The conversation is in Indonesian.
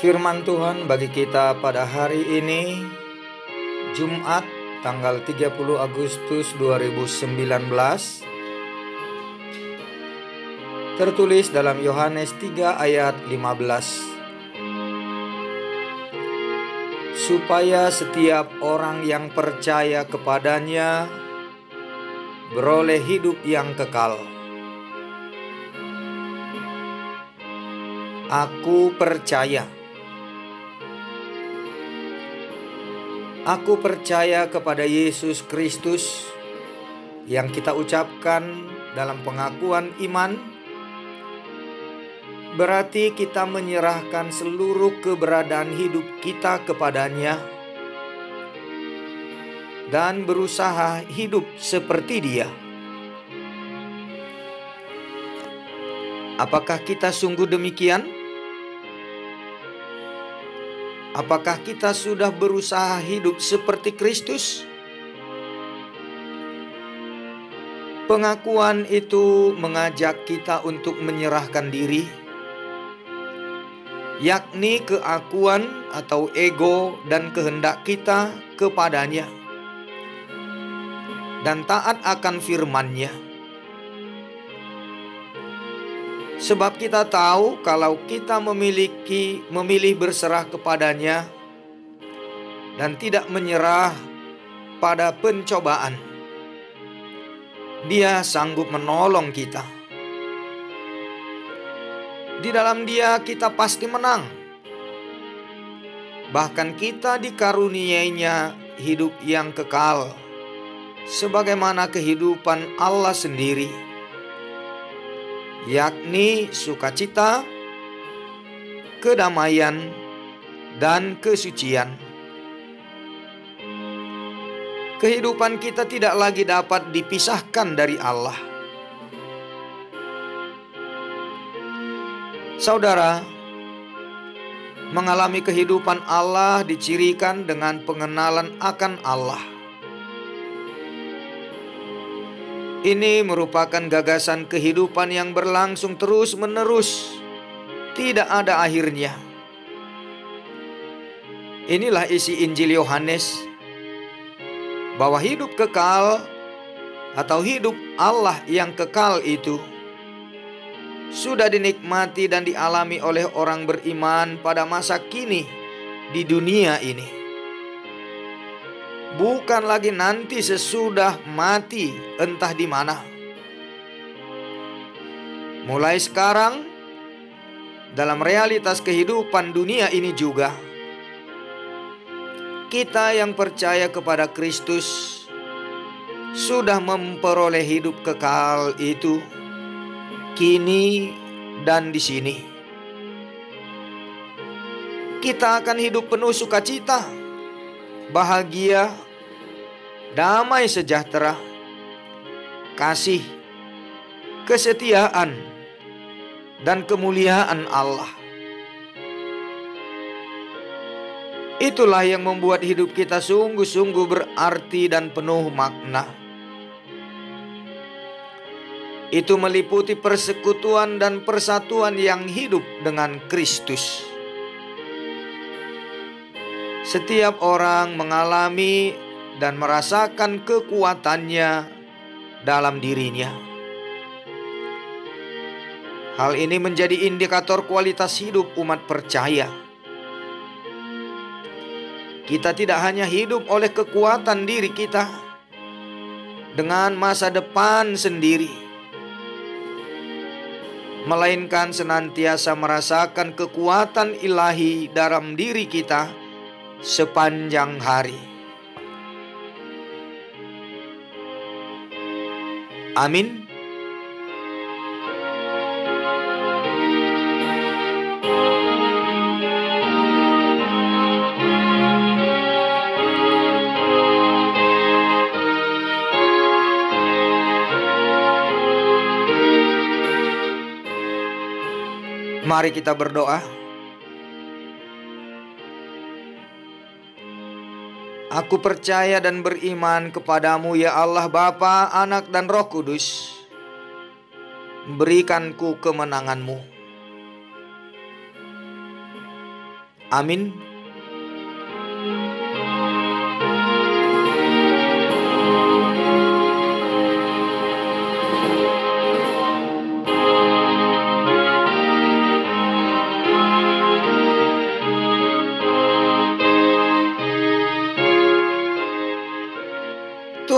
Firman Tuhan bagi kita pada hari ini Jumat tanggal 30 Agustus 2019 Tertulis dalam Yohanes 3 ayat 15 Supaya setiap orang yang percaya kepadanya beroleh hidup yang kekal. Aku percaya. Aku percaya kepada Yesus Kristus yang kita ucapkan dalam pengakuan iman. Berarti kita menyerahkan seluruh keberadaan hidup kita kepadanya dan berusaha hidup seperti Dia. Apakah kita sungguh demikian? Apakah kita sudah berusaha hidup seperti Kristus? Pengakuan itu mengajak kita untuk menyerahkan diri, yakni keakuan atau ego dan kehendak kita kepadanya dan taat akan firman-Nya. Sebab kita tahu kalau kita memiliki memilih berserah kepadanya dan tidak menyerah pada pencobaan. Dia sanggup menolong kita. Di dalam Dia kita pasti menang. Bahkan kita dikaruniainya hidup yang kekal sebagaimana kehidupan Allah sendiri, yakni sukacita, kedamaian, dan kesucian. Kehidupan kita tidak lagi dapat dipisahkan dari Allah. Saudara, mengalami kehidupan Allah dicirikan dengan pengenalan akan Allah Ini merupakan gagasan kehidupan yang berlangsung terus-menerus, tidak ada akhirnya. Inilah isi Injil Yohanes, bahwa hidup kekal atau hidup Allah yang kekal itu sudah dinikmati dan dialami oleh orang beriman pada masa kini di dunia ini bukan lagi nanti sesudah mati entah di mana. Mulai sekarang, dalam realitas kehidupan dunia ini juga, kita yang percaya kepada Kristus sudah memperoleh hidup kekal itu kini dan di sini. Kita akan hidup penuh sukacita bahagia, damai sejahtera, kasih, kesetiaan, dan kemuliaan Allah. Itulah yang membuat hidup kita sungguh-sungguh berarti dan penuh makna. Itu meliputi persekutuan dan persatuan yang hidup dengan Kristus. Setiap orang mengalami dan merasakan kekuatannya dalam dirinya. Hal ini menjadi indikator kualitas hidup umat percaya. Kita tidak hanya hidup oleh kekuatan diri kita dengan masa depan sendiri, melainkan senantiasa merasakan kekuatan ilahi dalam diri kita sepanjang hari. Amin. Mari kita berdoa. Aku percaya dan beriman kepadamu ya Allah Bapa, Anak dan Roh Kudus. Berikanku kemenanganmu. Amin.